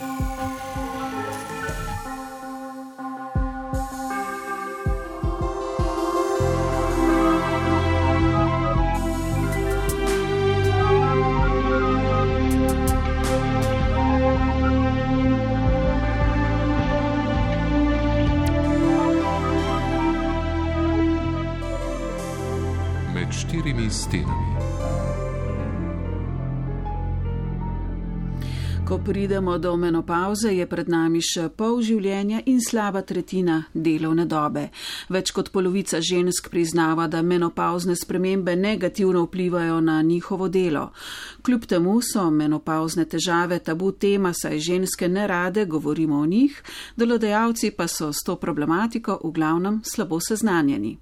štirimi pridemo do menopauze, je pred nami še pol življenja in slaba tretjina delovne dobe. Več kot polovica žensk priznava, da menopauzne spremembe negativno vplivajo na njihovo delo. Kljub temu so menopauzne težave tabu tema, saj ženske ne rade govorimo o njih, delodajalci pa so s to problematiko v glavnem slabo seznanjeni.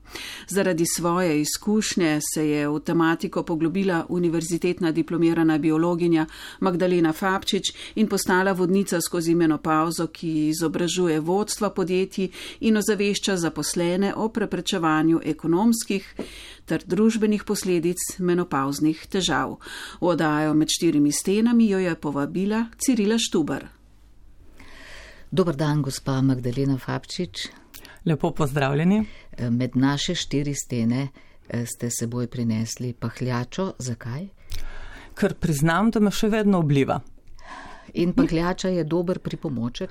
Zaradi svoje izkušnje se je v tematiko poglobila univerzitetna diplomirana biologinja Magdalena Fabčič, in postala vodnica skozi menopauzo, ki izobražuje vodstva podjetij in ozavešča zaposlene o preprečevanju ekonomskih ter družbenih posledic menopauznih težav. V odajo med štirimi stenami jo je povabila Cirila Štubar. Dobar dan, gospa Magdalena Fabčič. Lepo pozdravljeni. Med naše štiri stene eh, ste seboj prinesli pahljačo. Zakaj? Ker priznam, da me še vedno obliva. In pahljača je dober pripomoček.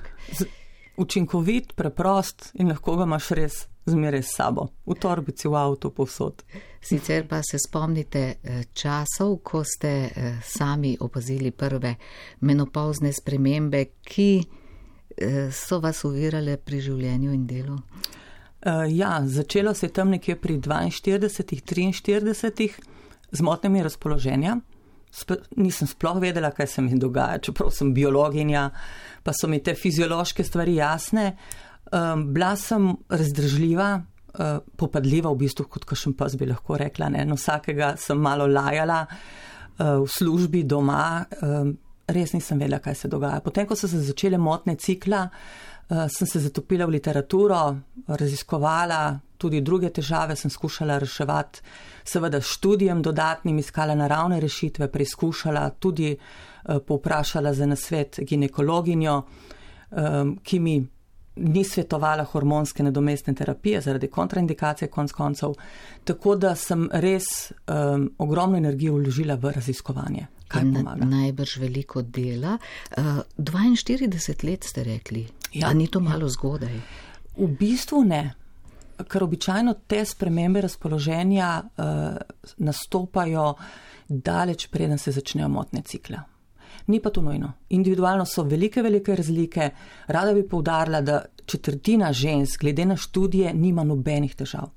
Učinkovit, preprost in lahko ga imaš res zmeraj s sabo, v torbici, v avtu, povsod. Sicer pa se spomnite eh, časov, ko ste eh, sami opazili prve menopauzne spremembe, ki eh, so vas uvirale pri življenju in delu. Ja, začelo se je tam nekje pri 42, 43 z motnjami razpoloženja sp nisem sploh vedela, kaj se mi dogaja, čeprav sem biologinja, pa so mi te fiziološke stvari jasne. Um, bila sem razdržljiva, uh, popadljiva v bistvu, kot kakšen pas bi lahko rekla. No, vsakega sem malo lajala uh, v službi, doma. Um, res nisem vedela, kaj se dogaja. Potem, ko so se začele motne cikla, uh, sem se zatopila v literaturo, raziskovala, tudi druge težave sem skušala reševati, seveda študijem dodatnim iskala naravne rešitve, preizkušala, tudi uh, povprašala za nasvet ginekologinjo, um, ki mi ni svetovala hormonske nadomestne terapije zaradi kontraindikacije konc koncev, tako da sem res um, ogromno energijo vložila v raziskovanje. Na, najbrž veliko dela. Uh, 42 let ste rekli, ja, ni to malo ja. zgodaj? V bistvu ne ker običajno te spremembe razpoloženja uh, nastopajo daleč preden se začnejo motne cikle. Ni pa to nujno. Individualno so velike, velike razlike. Rada bi povdarila, da četrtina žensk, glede na študije, nima nobenih težav.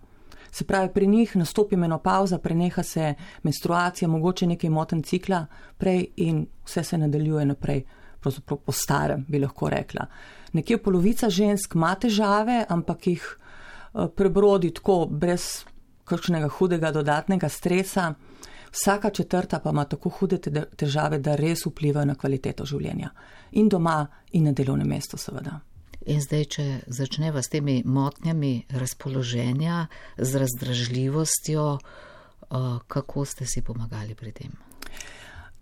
Se pravi, pri njih nastopi menopauza, preneha se menstruacija, mogoče nekaj moten cikla prej in vse se nadaljuje naprej, pravzaprav po starem, bi lahko rekla. Nekje polovica žensk ima težave, ampak jih Eh, prebrodi tako brez kakšnega hudega dodatnega stresa. Vsaka četrta pa ima tako hude težave, da res vplivajo na kvaliteto življenja. In doma, in na delovnem mestu, seveda. In zdaj, če začneva s temi motnjami razpoloženja, z razdražljivostjo, eh, kako ste si pomagali pri tem?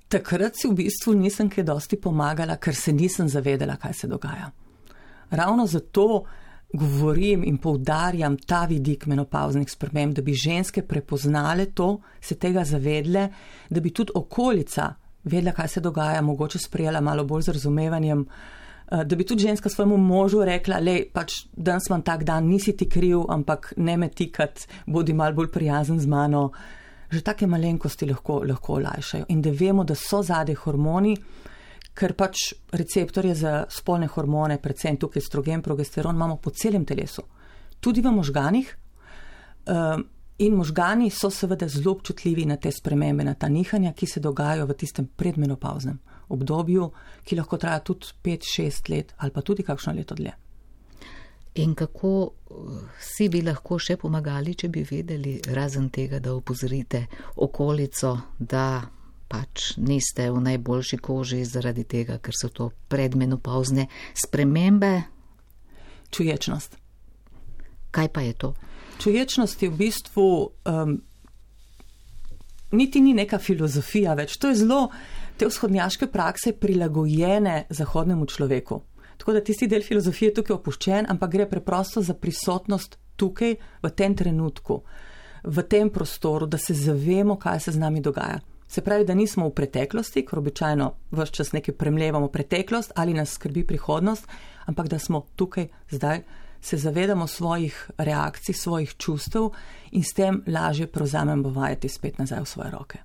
Takrat si v bistvu nisem kaj dosti pomagala, ker se nisem zavedala, kaj se dogaja. Ravno zato, govorim in poudarjam ta vidik menopauznih sprememb, da bi ženske prepoznale to, se tega zavedle, da bi tudi okolica vedela, kaj se dogaja, mogoče sprejela malo bolj z razumevanjem, eh, da bi tudi ženska svojemu možu rekla, le pač danes imam tak dan, nisi ti kriv, ampak ne me tikat, bodi mal bolj prijazen z mano. Že take malenkosti lahko, lahko olajšajo in da vemo, da so zade hormoni, ker pač receptorje za spolne hormone, predvsem tukaj strogen, progesteron, imamo po celem telesu, tudi v možganih. Um, in možgani so seveda zelo občutljivi na te spremembe, na ta nihanja, ki se dogajajo v tistem predmenopauznem obdobju, ki lahko traja tudi 5-6 let ali pa tudi kakšno leto dlje. In kako si bi lahko še pomagali, če bi vedeli, razen tega, da opozorite okolico, da pač niste v najboljši koži zaradi tega, ker so to predmenopauzne spremembe. Čuječnost. Kaj pa je to? Čuječnost je v bistvu um, niti ni neka filozofija več. To je zelo te vzhodnjaške prakse prilagojene zahodnemu človeku. Tako da tisti del filozofije tukaj opuščen, ampak gre preprosto za prisotnost tukaj, v tem trenutku, v tem prostoru, da se zavemo, kaj se z nami dogaja. Se pravi, da nismo v preteklosti, ker običajno vse čas nekaj premljevamo preteklost ali nas skrbi prihodnost, ampak da smo tukaj zdaj, se zavedamo svojih reakcij, svojih čustev in s tem lažje prevzamemo vajeti spet nazaj v svoje roke.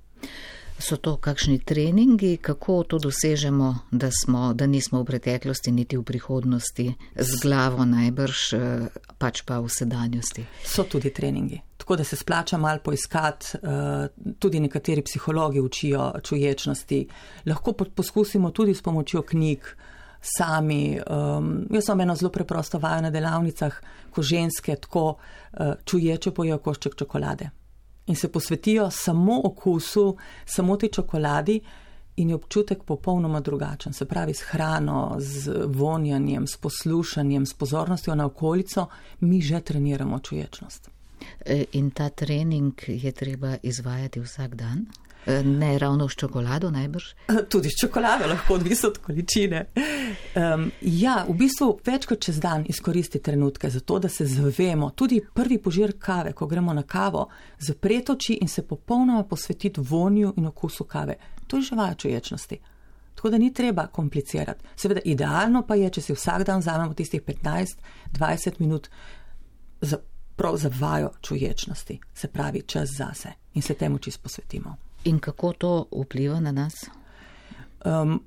So to kakšni treningi, kako to dosežemo, da, smo, da nismo v preteklosti niti v prihodnosti z glavo najbrž, eh, pač pa v sedanjosti? So tudi treningi. Tako da se splača mal poiskati, eh, tudi nekateri psihologi učijo čuječnosti. Lahko poskusimo tudi s pomočjo knjig sami. Um, jaz sem eno zelo preprosto vajo na delavnicah, ko ženske tako uh, čuječe pojejo košček čokolade in se posvetijo samo okusu, samo tej čokoladi in je občutek popolnoma drugačen. Se pravi, s hrano, z vonjanjem, s poslušanjem, s pozornostjo na okolico, mi že treniramo čuječnost. E, in ta trening je treba izvajati vsak dan? E, ne ravno s čokolado, najbrž? Tudi s čokolado, lahko odvisno od količine. Um, ja, v bistvu večkrat čez dan izkoristi trenutke za to, da se zavemo. Tudi prvi požir kave, ko gremo na kavo, zapreti oči in se popolnoma posvetiti vonju in okusu kave. To je že vaja čuječnosti. Tako da ni treba komplicirati. Seveda, idealno pa je, če si vsak dan vzamemo tistih 15-20 minut za, prav za vajo čuječnosti, se pravi čas zase in se temu čist posvetimo. In kako to vpliva na nas? Um,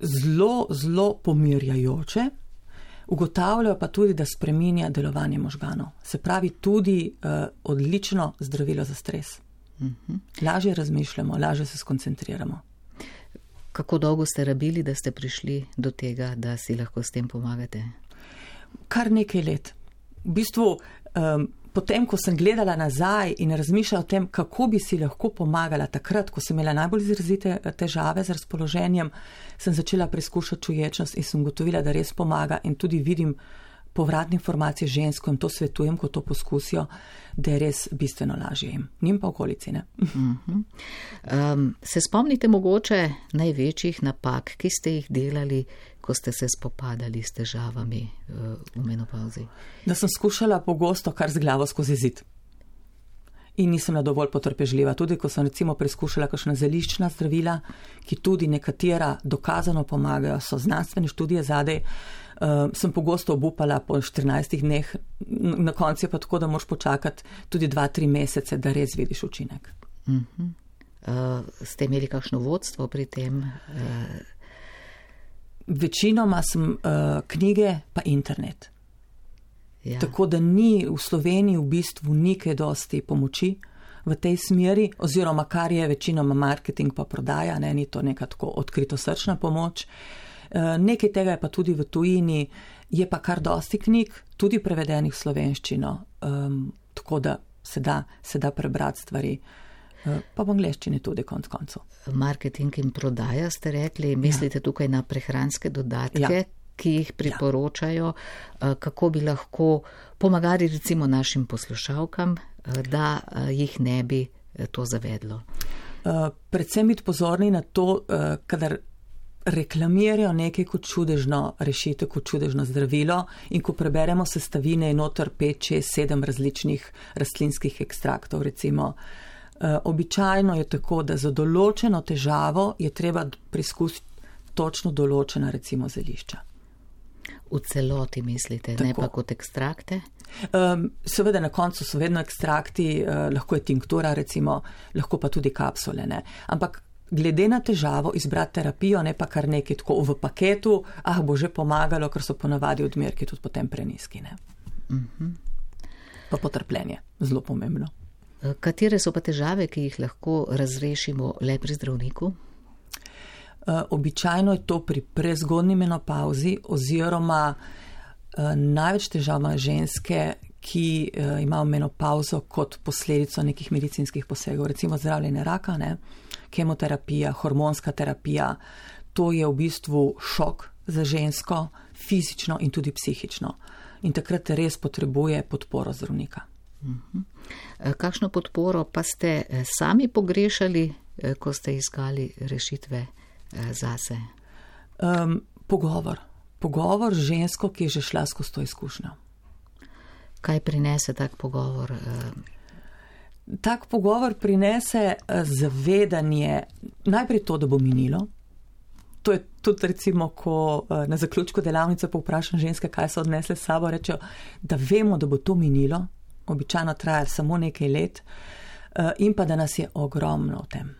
zelo, zelo pomirjajoče. Ugotavljajo pa tudi, da spreminja delovanje možganov. Se pravi, tudi uh, odlično zdravilo za stres. Uh mhm. -huh. Lažje razmišljamo, lažje se skoncentriramo. Kako dolgo ste rabili, da ste prišli do tega, da si lahko s tem pomagate? Kar nekaj let. V bistvu um, potem, ko sem gledala nazaj in razmišljala o tem, kako bi si lahko pomagala takrat, ko sem imela najbolj izrazite eh, težave z razpoloženjem, sem začela preizkušati čuječnost in sem gotovila, da res pomaga in tudi vidim povratne informacije žensko in to svetujem, ko to poskusijo, da je res bistveno lažje jim, njim pa okolici. Uh -huh. um, se spomnite mogoče največjih napak, ki ste jih delali, ko ste se spopadali s težavami uh, v menopauzi? Da sem skušala pogosto kar z glavo skozi zid. In nisem bila dovolj potrpežljiva. Tudi, ko sem recimo preizkušala kakšna zeliščna zdravila, ki tudi nekatera dokazano pomagajo, so znanstvene študije zadej, uh, sem pogosto obupala po 14 dneh, na koncu je pa tako, da moš počakati tudi 2-3 mesece, da res vidiš učinek. Uh -huh. uh, ste imeli kakšno vodstvo pri tem? Uh... Večinoma sem uh, knjige pa internet. Ja. Tako da ni v Sloveniji v bistvu nekaj dosti pomoči v tej smeri, oziroma kar je večinoma marketing pa prodaja, ne, ni to neka tako odkrito srčna pomoč. Uh, nekaj tega je pa tudi v tujini, je pa kar dosti knjig, tudi prevedenih v slovenščino, um, tako da se da, se da prebrati stvari. Uh, pa v angleščini tudi konc koncev. Marketing in prodaja ste rekli, mislite ja. tukaj na prehranske dodatke, ja. ki jih priporočajo, ja. kako bi lahko pomagali recimo našim poslušalkam, eh, da jih ne bi to zavedlo. Predvsem biti pozorni na to, kadar reklamirajo nekaj kot čudežno rešitev, kot čudežno zdravilo in ko preberemo sestavine in noter 5, 6, 7 različnih rastlinskih ekstraktov, recimo, Eh, običajno je tako, da za določeno težavo je treba preizkusiti točno določena recimo zelišča. V celoti mislite, tako. ne pa kot ekstrakte? Um, seveda na koncu so vedno ekstrakti, uh, lahko je tinktura recimo, lahko pa tudi kapsule. Ne? Ampak glede na težavo izbrati terapijo, ne pa kar nekaj tako v paketu, ah bo že pomagalo, ker so ponavadi odmerki tudi potem preniski. Uh mhm. -huh. Pa potrpljenje, zelo pomembno. Katere so pa težave, ki jih lahko razrešimo le pri zdravniku? Eh, običajno je to pri prezgodni menopauzi oziroma eh, največ težav ima ženske, ki eh, imajo menopauzo kot posledico nekih medicinskih posegov, recimo zdravljenje raka, ne? kemoterapija, hormonska terapija. To je v bistvu šok za žensko, fizično in tudi psihično. In takrat res potrebuje podporo zdravnika. Mhm. Eh, kakšno podporo pa ste eh, sami pogrešali, eh, ko ste iskali rešitve zase? Um, pogovor. Pogovor z žensko, ki je že šla skozi to izkušnjo. Kaj prinese tak pogovor? Tak pogovor prinese zavedanje, najprej to, da bo minilo, to je tudi, recimo, ko na zaključku delavnice povprašam ženske, kaj so odnesle s sabo, rečejo, da vemo, da bo to minilo, običajno traja samo nekaj let, eh, in pa da nas je ogromno v tem.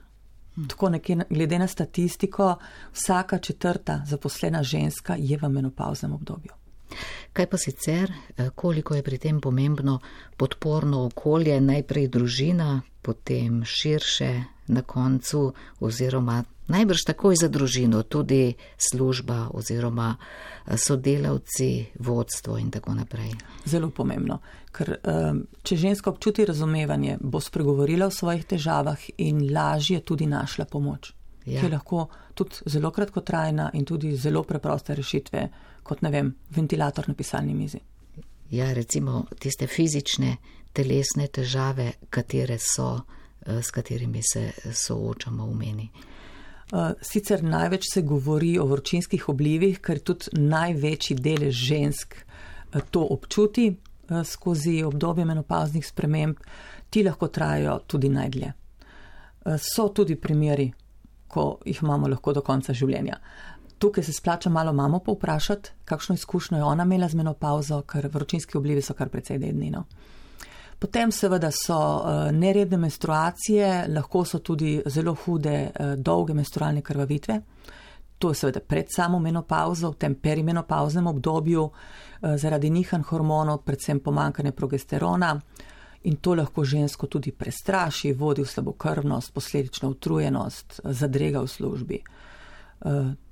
Hmm. Tako nekje, glede na statistiko, vsaka četrta zaposlena ženska je v menopauznem obdobju. Kaj pa sicer, eh, koliko je pri tem pomembno podporno okolje, najprej družina, potem širše na koncu oziroma najbrž takoj za družino, tudi služba oziroma eh, sodelavci, vodstvo in tako naprej. Zelo pomembno, ker če ženska občuti razumevanje, bo spregovorila o svojih težavah in lažje tudi našla pomoč. Ja. Ki je lahko tudi zelo kratkotrajna in tudi zelo preproste rešitve, kot ne vem, ventilator na pisalni mizi. Ja, recimo tiste fizične, telesne težave, katere so, eh, s katerimi se soočamo v meni. Eh, sicer največ se govori o vročinskih oblivih, ker tudi največji delež žensk eh, to občuti eh, skozi obdobje menopauznih sprememb, ti lahko trajajo tudi najdlje. So tudi primeri, ko jih imamo lahko do konca življenja. Tukaj se splača malo mamo povprašati, kakšno izkušnjo je ona imela z menopauzo, ker vročinski oblivi so kar precej dednino. No. Potem seveda so uh, neredne menstruacije, lahko so tudi zelo hude, uh, dolge menstrualne krvavitve. To je seveda pred samo menopauzo, v tem perimenopauznem obdobju, uh, zaradi nihan hormonov, predvsem pomankanje progesterona. In to lahko žensko tudi prestraši, vodi v slabokrvnost, posledično utrujenost, zadrega v službi.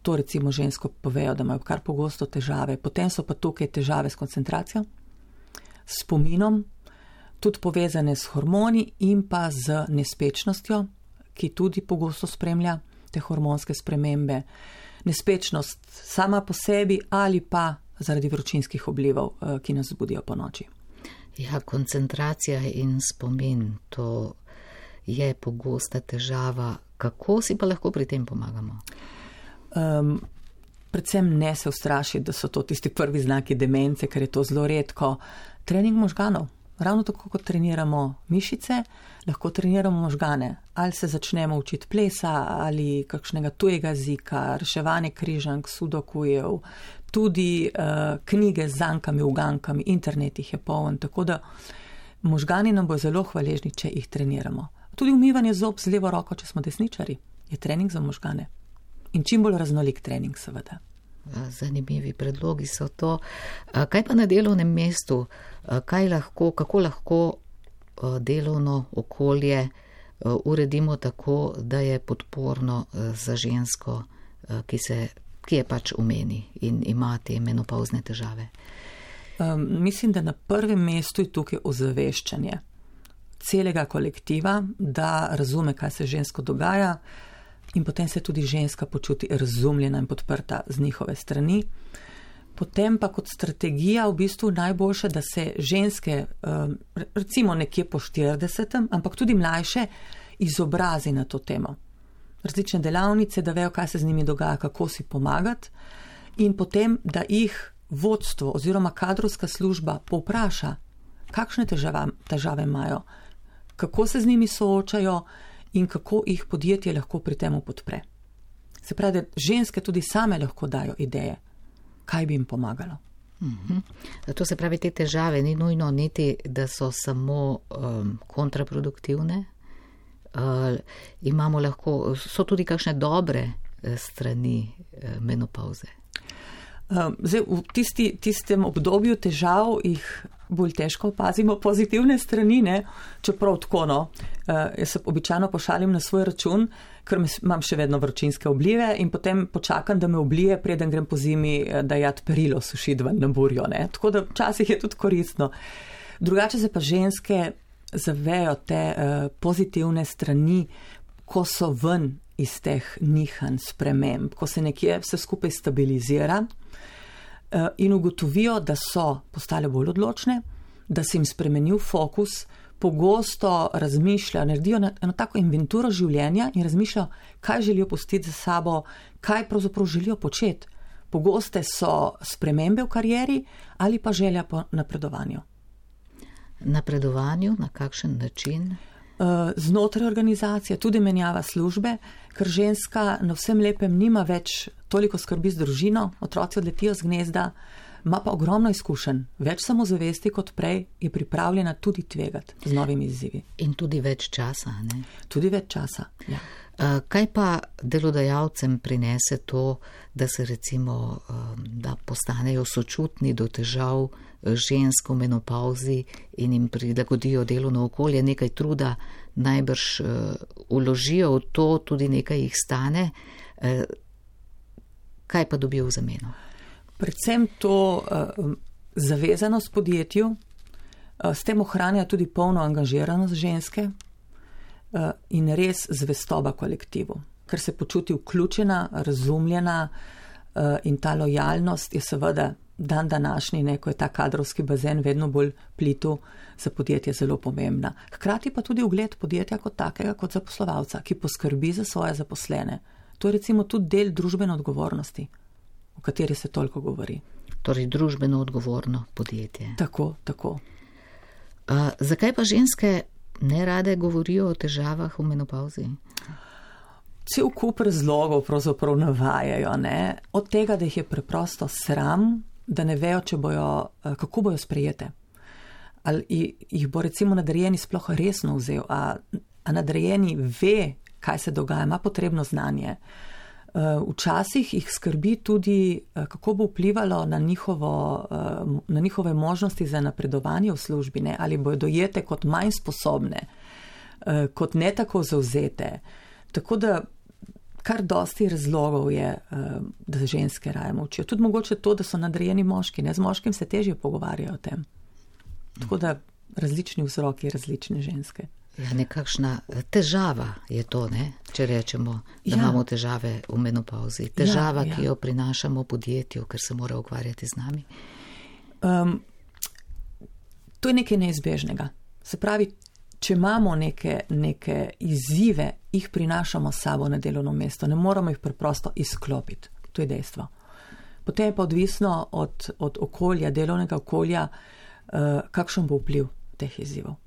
To recimo žensko povejo, da imajo kar pogosto težave. Potem so pa tukaj težave s koncentracijo, spominom, tudi povezane s hormoni in pa z nespečnostjo, ki tudi pogosto spremlja te hormonske spremembe. Nespečnost sama po sebi ali pa zaradi vročinskih oblivov, eh, ki nas zbudijo po noči. Ja, koncentracija in spomin, to je pogosta težava. Kako si pa lahko pri tem pomagamo? Um, predvsem ne se ustrašiti, da so to tisti prvi znaki demence, ker je to zelo redko. Trening možganov. Ravno tako kot treniramo mišice, lahko treniramo možgane. Ali se začnemo učiti plesa ali kakšnega tujega jezika, reševanje križank, sudokujev, tudi uh, knjige z zankami, ugankami, internet jih je poln. Tako da možgani nam bo zelo hvaležni, če jih treniramo. Tudi umivanje zob z levo roko, če smo desničari, je trening za možgane. In čim bolj raznolik trening, seveda. Zanimivi predlogi so to. Kaj pa na delovnem mestu? Lahko, kako lahko delovno okolje uredimo tako, da je podporno za žensko, ki, se, ki je pač v meni in ima te menopauzne težave? Um, mislim, da na prvem mestu je tukaj ozaveščanje celega kolektiva, da razume, kaj se žensko dogaja in potem se tudi ženska počuti razumljena in podprta z njihove strani. Potem pa kot strategija v bistvu najboljše, da se ženske, um, recimo nekje po 40, ampak tudi mlajše, izobrazi na to temo. Različne delavnice, da vejo, kaj se z njimi dogaja, kako si pomagati, in potem, da jih vodstvo oziroma kadrovska služba povpraša, kakšne težave, težave imajo, kako se z njimi soočajo, in kako jih podjetje lahko pri tem podpre. Se pravi, da ženske tudi same lahko dajo ideje, kaj bi jim pomagalo. Mhm. To se pravi, te težave ni nujno niti, da so samo um, kontraproduktivne. Uh, imamo lahko, so tudi kakšne dobre uh, strani uh, menopauze. Um, zdaj, v tisti, tistem obdobju težav jih bolj težko opazimo pozitivne strani, ne? čeprav tako. No. Uh, jaz se običajno pošalim na svoj račun, ker imam še vedno vročinske oblive in potem počakam, da me oblije, preden grem po zimi, eh, da jad perilo sušiti ven na burjo. Ne? Tako da včasih je tudi koristno. Drugače se pa ženske zavejo te uh, pozitivne strani, ko so ven iz teh nihanj, sprememb, ko se nekje vse skupaj stabilizira. Eh, in ugotovijo, da so postale bolj odločne, da se jim spremenil fokus, pogosto razmišljajo, naredijo eno tako inventuro življenja in razmišljajo, kaj želijo pustiti za sabo, kaj pravzaprav želijo početi. Pogoste so spremembe v karieri ali pa želja po napredovanju. Napredovanju na kakšen način? Eh, znotraj organizacije, tudi menjava službe, ker ženska na vsem lepem nima več toliko skrbi z družino, otroci odletijo z gnezda, ima pa ogromno izkušenj, več samozavesti kot prej, je pripravljena tudi tvegati z novimi izzivi. In tudi več časa. Ne? Tudi več časa. Ja. Eh, kaj pa delodajalcem prinese to, da se recimo, eh, da postanejo sočutni do težav žensk v menopauzi in jim prilagodijo delovno okolje, nekaj truda najbrž uložijo v to, tudi nekaj jih stane, kaj pa dobijo v zameno? Predvsem to uh, zavezanost podjetju, s tem ohranja tudi polno angažiranost ženske in res zvestoba kolektivu, ker se počuti vključena, razumljena in ta lojalnost je seveda dan današnji, ne, ko je ta kadrovski bazen vedno bolj plitu za podjetje zelo pomembna. Hkrati pa tudi ugled podjetja kot takega, kot zaposlovalca, ki poskrbi za svoje zaposlene. To je recimo tudi del družbene odgovornosti o kateri se toliko govori. Torej, družbeno odgovorno podjetje. Tako, tako. Uh, zakaj pa ženske ne rade govorijo o težavah v menopauzi? Cel kup razlogov pravzaprav navajajo. Ne? Od tega, da jih je preprosto sram, da ne vejo, bojo, kako bojo sprejete. Ali jih bo recimo nadrejeni sploh resno vzel, a, a nadrejeni ve, kaj se dogaja, ima potrebno znanje. Eh, včasih jih skrbi tudi, eh, kako bo vplivalo na, njihovo, eh, na njihove možnosti za napredovanje v službi, ne? ali bojo dojete kot manj sposobne, kot ne tako zauzete. Tako da kar dosti razlogov je, da ženske raje močijo. Tudi mogoče to, da so nadrejeni moški, ne z moškim se težje pogovarjajo o tem. Tako da različni vzroki, različne ženske. Ja, nekakšna eh, težava je to, ne? če rečemo, da ja. imamo težave v menopauzi. Težava, ja, ja. ki jo prinašamo podjetju, ker se mora ukvarjati z nami. Um, to je nekaj neizbežnega. Se pravi, če imamo neke, neke izzive, jih prinašamo s sabo na delovno mesto, ne moramo jih preprosto izklopiti. To je dejstvo. Potem je pa odvisno od, od okolja, delovnega okolja, uh, kakšen bo vpliv teh izzivov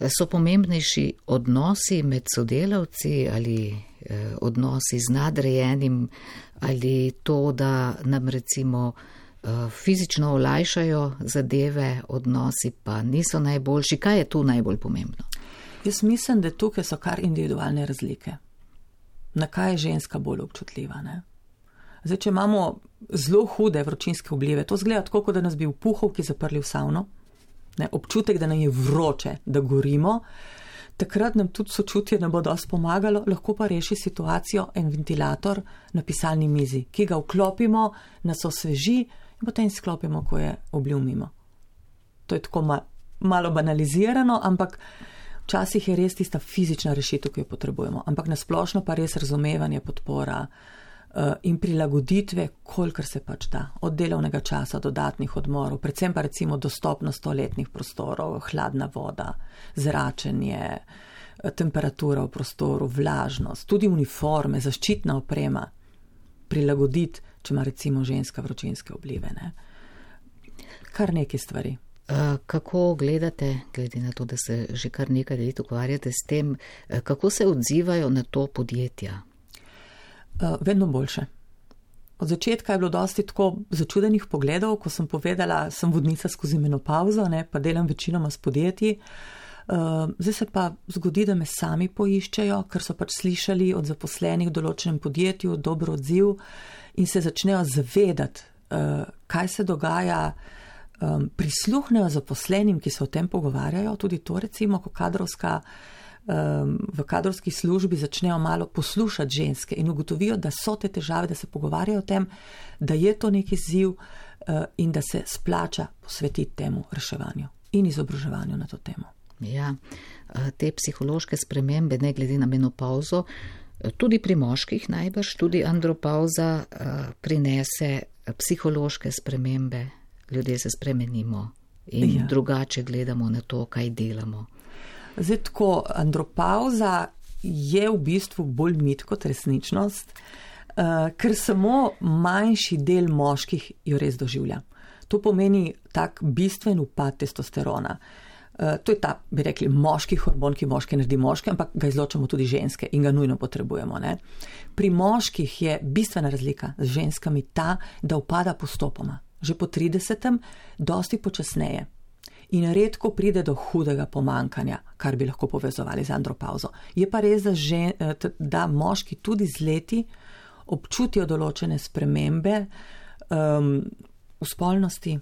so pomembnejši odnosi med sodelavci ali eh, odnosi z nadrejenim ali to, da nam recimo eh, fizično olajšajo zadeve, odnosi pa niso najboljši. Kaj je tu najbolj pomembno? Jaz mislim, da tukaj so kar individualne razlike. Na kaj je ženska bolj občutljiva? Ne? Zdaj, če imamo zelo hude vročinske oblive, to zgleda tako, da nas bi v puhovki zaprli v savno ne, občutek, da nam je vroče, da gorimo, takrat nam tudi sočutje ne bo dosti pomagalo, lahko pa reši situacijo en ventilator na pisalni mizi, ki ga vklopimo, nas osveži potem sklopimo, ko je oblil mimo. To je tako ma, malo banalizirano, ampak včasih je res tista fizična rešitev, ki jo potrebujemo, ampak nasplošno pa res razumevanje, podpora. Eh, in prilagoditve, kolikor se pač da, od delovnega časa, dodatnih odmorov, predvsem pa recimo dostopnost toaletnih prostorov, hladna voda, zračenje, eh, temperatura v prostoru, vlažnost, tudi uniforme, zaščitna oprema, prilagoditi, če ima recimo ženska vročinske oblive. Ne? Kar nekaj stvari. Kako gledate, glede na to, da se že kar nekaj let ukvarjate s tem, kako se odzivajo na to podjetja? vedno boljše. Od začetka je bilo dosti tako začudenih pogledov, ko sem povedala, sem vodnica skozi menopauzo, ne, pa delam večinoma s podjetji. Uh, zdaj se pa zgodi, da me sami poiščejo, ker so pač slišali od zaposlenih v določenem podjetju dobro odziv in se začnejo zavedati, uh, kaj se dogaja. Um, prisluhnejo zaposlenim, ki se o tem pogovarjajo, tudi to recimo, ko kadrovska um, v kadrovski službi začnejo malo poslušati ženske in ugotovijo, da so te težave, da se pogovarjajo o tem, da je to neki ziv uh, in da se splača posvetiti temu reševanju in izobraževanju na to temo. Ja, te psihološke spremembe, ne glede na menopauzo, tudi pri moških najbrž, tudi andropauza prinese psihološke spremembe. Ljudje se spremenimo in ja. drugače gledamo na to, kaj delamo. Zdaj, tako andropauza je v bistvu bolj mit kot resničnost, ker samo manjši del moških jo res doživlja. To pomeni tak bistven upad testosterona. Uh, to je ta, bi rekli, moški hormon, ki moške naredi moške, ampak ga izločamo tudi ženske in ga nujno potrebujemo. Ne? Pri moških je bistvena razlika z ženskami ta, da upada postopoma. Že po 30. dosti počasneje in redko pride do hudega pomankanja, kar bi lahko povezovali z andropauzo. Je pa res, da, žen, eh, da moški tudi z leti občutijo določene spremembe um, v spolnosti,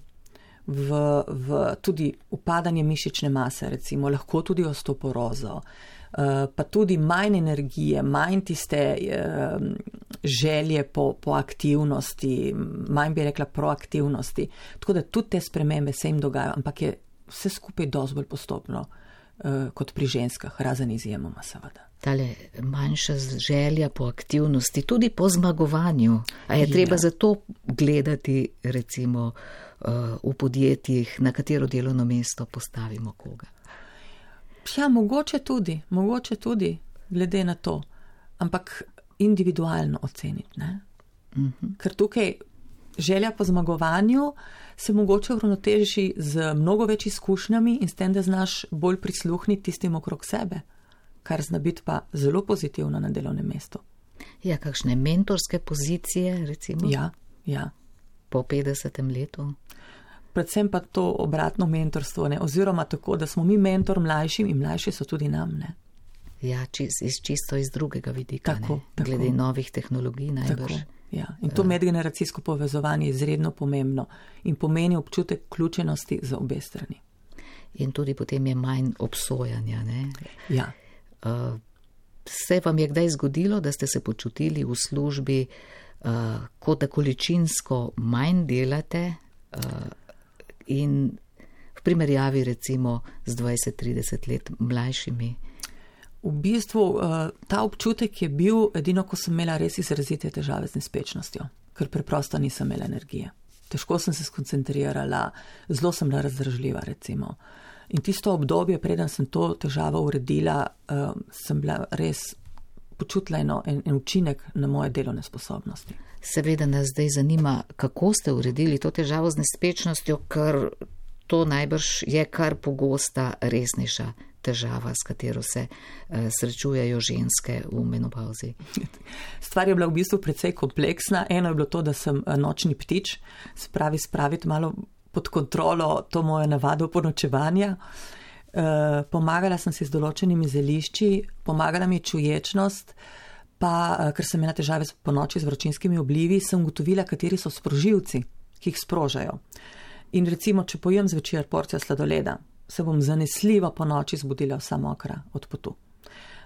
v, v tudi upadanje mišične mase, recimo, lahko tudi ostoporozo, uh, pa tudi manj energije, manj tiste uh, želje po, po aktivnosti, manj bi rekla proaktivnosti. Tako da tudi te spremembe se jim dogajajo, ampak je vse skupaj dosti bolj postopno kot pri ženskah, razen izjemoma, seveda. Tale manjša želja po aktivnosti, tudi po zmagovanju. A je ja. treba zato gledati, recimo, uh, v podjetjih, na katero delovno mesto postavimo koga? Ja, mogoče tudi, mogoče tudi, glede na to, ampak individualno oceniti. Uh mhm. -huh. Ker tukaj želja po zmagovanju se mogoče uravnoteži z mnogo več izkušnjami in s tem, da znaš bolj prisluhniti tistim okrog sebe, kar zna biti pa zelo pozitivno na delovnem mestu. Ja, kakšne mentorske pozicije, recimo? Ja, ja. Po 50. letu. Predvsem pa to obratno mentorstvo, ne? oziroma tako, da smo mi mentor mlajšim in mlajši so tudi nam. Ne? Ja, čist, iz, čisto iz drugega vidika, tako, tako. glede novih tehnologij najbrž. Tako. Ja. In to medgeneracijsko povezovanje je izredno pomembno in pomeni občutek vključenosti za obe strani. In tudi potem je manj obsojanja. Ne? Ja. Uh, se vam je kdaj zgodilo, da ste se počutili v službi, uh, kot da količinsko manj delate uh, in v primerjavi recimo z 20-30 let mlajšimi? V bistvu eh, ta občutek je bil edino, ko sem imela res izrazite težave z nespečnostjo, ker preprosto nisem imela energije. Težko sem se skoncentrirala, zelo sem bila razdržljiva, recimo. In tisto obdobje, preden sem to težavo uredila, eh, sem bila res počutila eno, en, en učinek na moje delovne sposobnosti. Seveda nas zdaj zanima, kako ste uredili to težavo z nespečnostjo, ker to najbrž je kar pogosta, resnejša težava, s katero se uh, srečujejo ženske v menopauzi. Stvar je bila v bistvu precej kompleksna. Eno je bilo to, da sem eh, nočni ptič, spravi spraviti malo pod kontrolo to moje navado ponočevanja. Uh, pomagala sem si z določenimi zelišči, pomagala mi je čuječnost, pa ker sem imela težave po noči z vročinskimi oblivi, sem ugotovila, kateri so sprožilci, ki jih sprožajo. In recimo, če pojem zvečer porcijo sladoleda, se bom zanesljivo po noči zbudila vsa mokra od potu.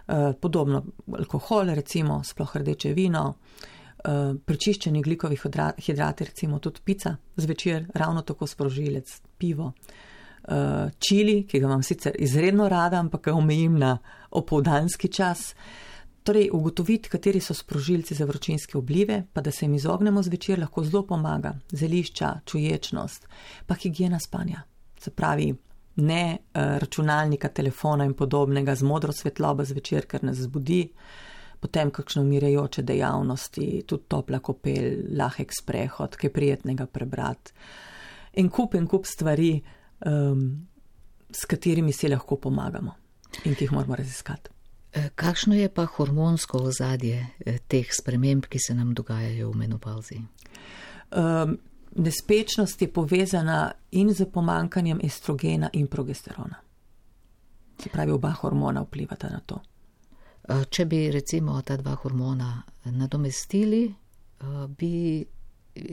E, podobno alkohol, recimo sploh rdeče vino, e, prečiščeni glikovi hidrati, recimo tudi pica, zvečer ravno tako sprožilec, pivo, e, čili, ki ga imam sicer izredno rada, ampak ga omejim na opoldanski čas. Torej, ugotoviti, kateri so sprožilci za vročinske oblive, pa da se jim izognemo zvečer, lahko zelo pomaga. Zelišča, čuječnost, pa higiena spanja. Se pravi, ne uh, računalnika, telefona in podobnega z modro svetlobo zvečer, ker nas zbudi, potem kakšne umirajoče dejavnosti, tudi topla kopel, lahek sprehod, kaj prijetnega prebrati. In kup in kup stvari, um, s katerimi si lahko pomagamo in ki jih moramo raziskati. E, kakšno je pa hormonsko ozadje e, teh sprememb, ki se nam dogajajo v menopauzi? Um, nespečnost je povezana in z pomankanjem estrogena in progesterona. Se pravi, oba hormona vplivata na to. Če bi recimo ta dva hormona nadomestili, bi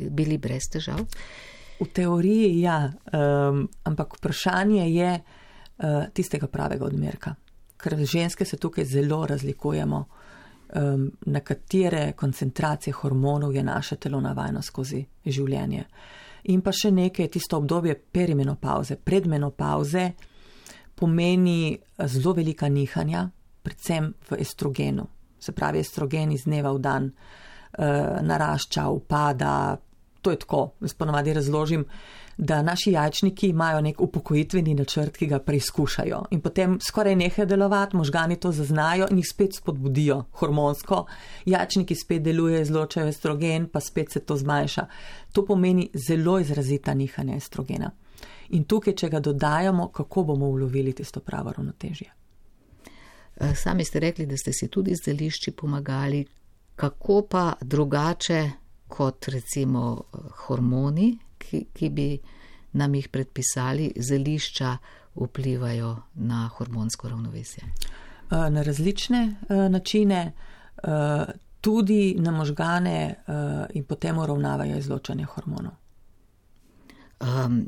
bili brez težav? V teoriji ja, um, ampak vprašanje je uh, tistega pravega odmerka, ker ženske se tukaj zelo razlikujemo um, na katere koncentracije hormonov je naše telo navajeno skozi življenje. In pa še nekaj, tisto obdobje perimenopauze, predmenopauze, pomeni zelo velika nihanja, predvsem v estrogenu. Se pravi, estrogen iz dneva v dan uh, narašča, upada, to je tako, jaz ponovadi razložim, da naši jajčniki imajo nek upokojitveni načrt, ki ga preizkušajo in potem skoraj nehajo delovati, možgani to zaznajo in jih spet spodbudijo hormonsko, jajčniki spet delujejo, izločajo estrogen, pa spet se to zmanjša. To pomeni zelo izrazita nihanja estrogena. In tukaj, če ga dodajamo, kako bomo ulovili tisto pravo ravnotežje. Eh, sami ste rekli, da ste si tudi z zelišči pomagali, kako pa drugače kot recimo eh, hormoni, ki, ki bi nam jih predpisali, zelišča vplivajo na hormonsko ravnovesje? Na različne načine, tudi na možgane in potem uravnavajo izločanje hormonov.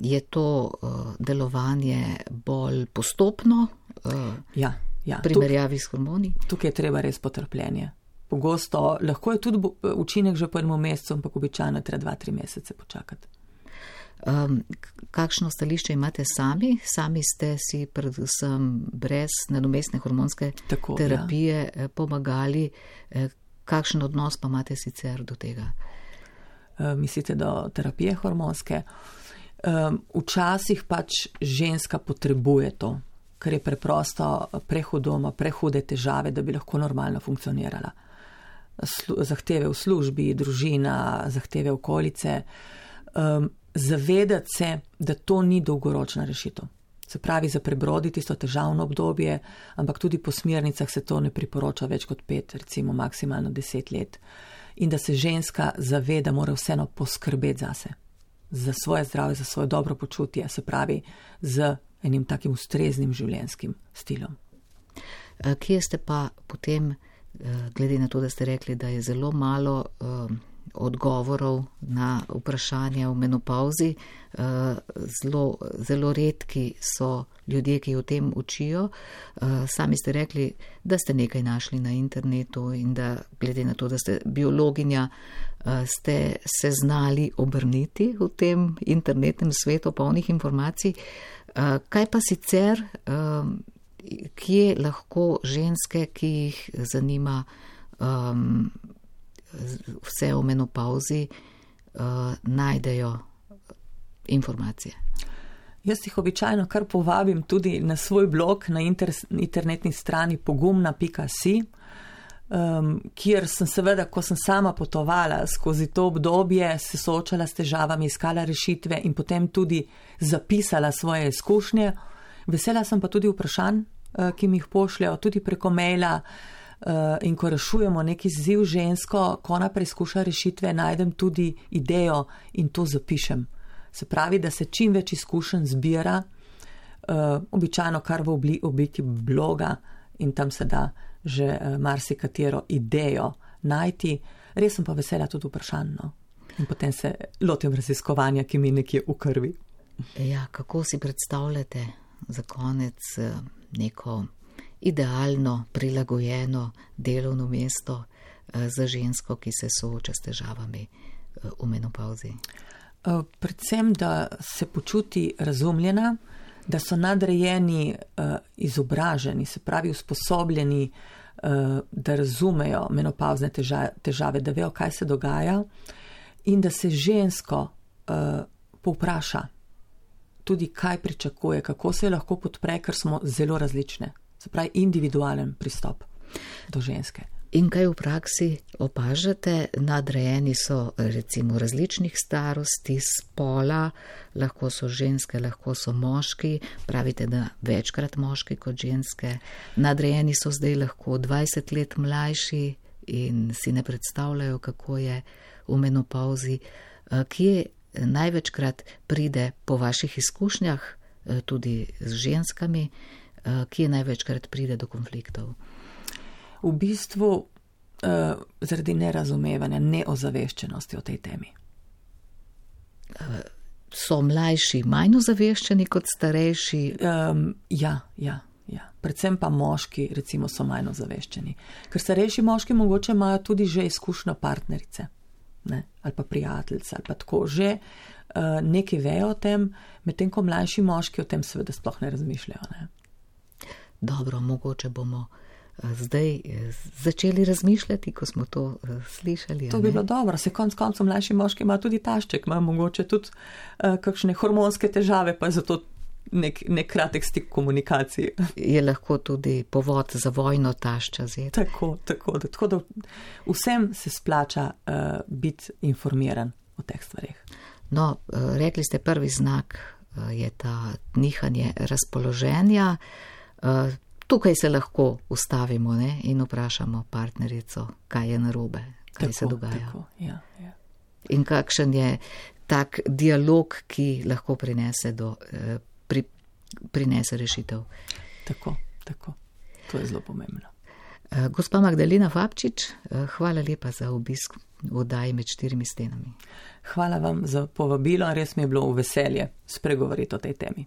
Je to uh, delovanje bolj postopno? Uh, ja, ja. Primerjavi s hormoni? Tukaj je treba res potrpljenje. Pogosto lahko je tudi učinek že po enem mesecu, ampak običajno treba dva, tri mesece počakati. Um, kakšno stališče imate sami? Sami ste si predvsem brez nadomestne hormonske Tako, terapije ja. Pomagali. Eh, kakšen odnos pa imate sicer do tega? Uh, mislite do terapije hormonske? Um, včasih pač ženska potrebuje to, ker je preprosto prehudo, ima prehude težave, da bi lahko normalno funkcionirala zahteve v službi, družina, zahteve okolice, um, zavedati se, da to ni dolgoročna rešitev. Se pravi, za prebroditi tisto težavno obdobje, ampak tudi po smernicah se to ne priporoča več kot pet, recimo maksimalno deset let. In da se ženska zaveda, mora vseeno poskrbeti zase, za svoje zdravje, za svoje dobro počutje, se pravi, z enim takim ustreznim življenjskim stilom. Kje ste pa potem? Eh, glede na to, da ste rekli, da je zelo malo uh, odgovorov na vprašanja v menopauzi, uh, zelo, zelo redki so ljudje, ki o tem učijo. Uh, sami ste rekli, da ste nekaj našli na internetu in da glede na to, da ste biologinja, uh, ste se znali obrniti v tem internetnem svetu polnih informacij. Kaj pa sicer? Kje lahko ženske, ki jih zanima um, vse o menopauzi, uh, najdejo informacije. Jaz jih običajno kar povabim tudi na svoj blog na inter, internetni strani pogumna.si, um, kjer sem seveda, ko sem sama potovala skozi to obdobje, se soočala s težavami, iskala rešitve in potem tudi zapisala svoje izkušnje. Vesela sem pa tudi vprašanj, Eh, ki mi jih pošljajo tudi preko maila. Uh, in ko rešujemo neki ziv žensko, ko ona preizkuša rešitve, najdem tudi idejo in to zapišem. Se pravi, da se čim več izkušenj zbira, uh, običajno kar v obli, obliki bloga in tam se da že uh, marsikatero idejo najti. Res sem pa vesela tudi vprašanj. In potem se lotim raziskovanja, ki mi nekje v krvi. Ja, kako si predstavljate za konec? Neko idealno, prilagojeno delovno mesto eh, za žensko, ki se sooča s težavami eh, v menopauzi? Eh, predvsem, da se počuti razumljena, da so nadrejeni izobraženi, se pravi usposobljeni, da razumejo menopauzne težave, da vejo, kaj se dogaja in da se žensko povpraša, tudi kaj pričakuje, kako se lahko podpre, ker smo zelo različne. Se pravi, individualen pristop do ženske. In kaj v praksi opažate? Nadrejeni so recimo različnih starosti, spola, lahko so ženske, lahko so moški, pravite, da večkrat moški kot ženske. Nadrejeni so zdaj lahko 20 let mlajši in si ne predstavljajo, kako je v menopauzi. Kje največkrat pride po vaših izkušnjah, eh, tudi z ženskami, eh, kje največkrat pride do konfliktov? V bistvu uh, zaradi nerazumevanja, neozaveščenosti o tej temi. So mlajši manj ozaveščeni kot starejši? Um, ja, ja. Ja, predvsem pa moški, recimo, so manj ozaveščeni. Ker starejši moški mogoče imajo tudi že izkušnjo partnerice ne, ali pa prijateljica, ali pa tako že uh, nekaj vejo o tem, medtem ko mlajši moški o tem seveda sploh ne razmišljajo. Ne. Dobro, mogoče bomo zdaj začeli razmišljati, ko smo to slišali. To bi bilo dobro, se konc koncev mlajši moški ima tudi tašček, ima mogoče tudi uh, kakšne hormonske težave, pa je zato nek, nek kratek stik komunikaciji. Je lahko tudi povod za vojno tašča zeti. Tako, tako, da, tako da vsem se splača uh, biti informiran o teh stvarih. No, rekli ste, prvi znak je ta nihanje razpoloženja. Uh, tukaj se lahko ustavimo ne, in vprašamo partnerico, kaj je narobe, kaj tako, se dogaja. Tako, ja, ja. In kakšen je tak dialog, ki lahko prinese do. Uh, pri, prinese rešitev. Tako, tako. To je zelo pomembno. Eh, gospa Magdalena Fabčič, eh, hvala lepa za obisk v oddaji med štirimi stenami. Hvala vam za povabilo, res mi je bilo v veselje spregovoriti o tej temi.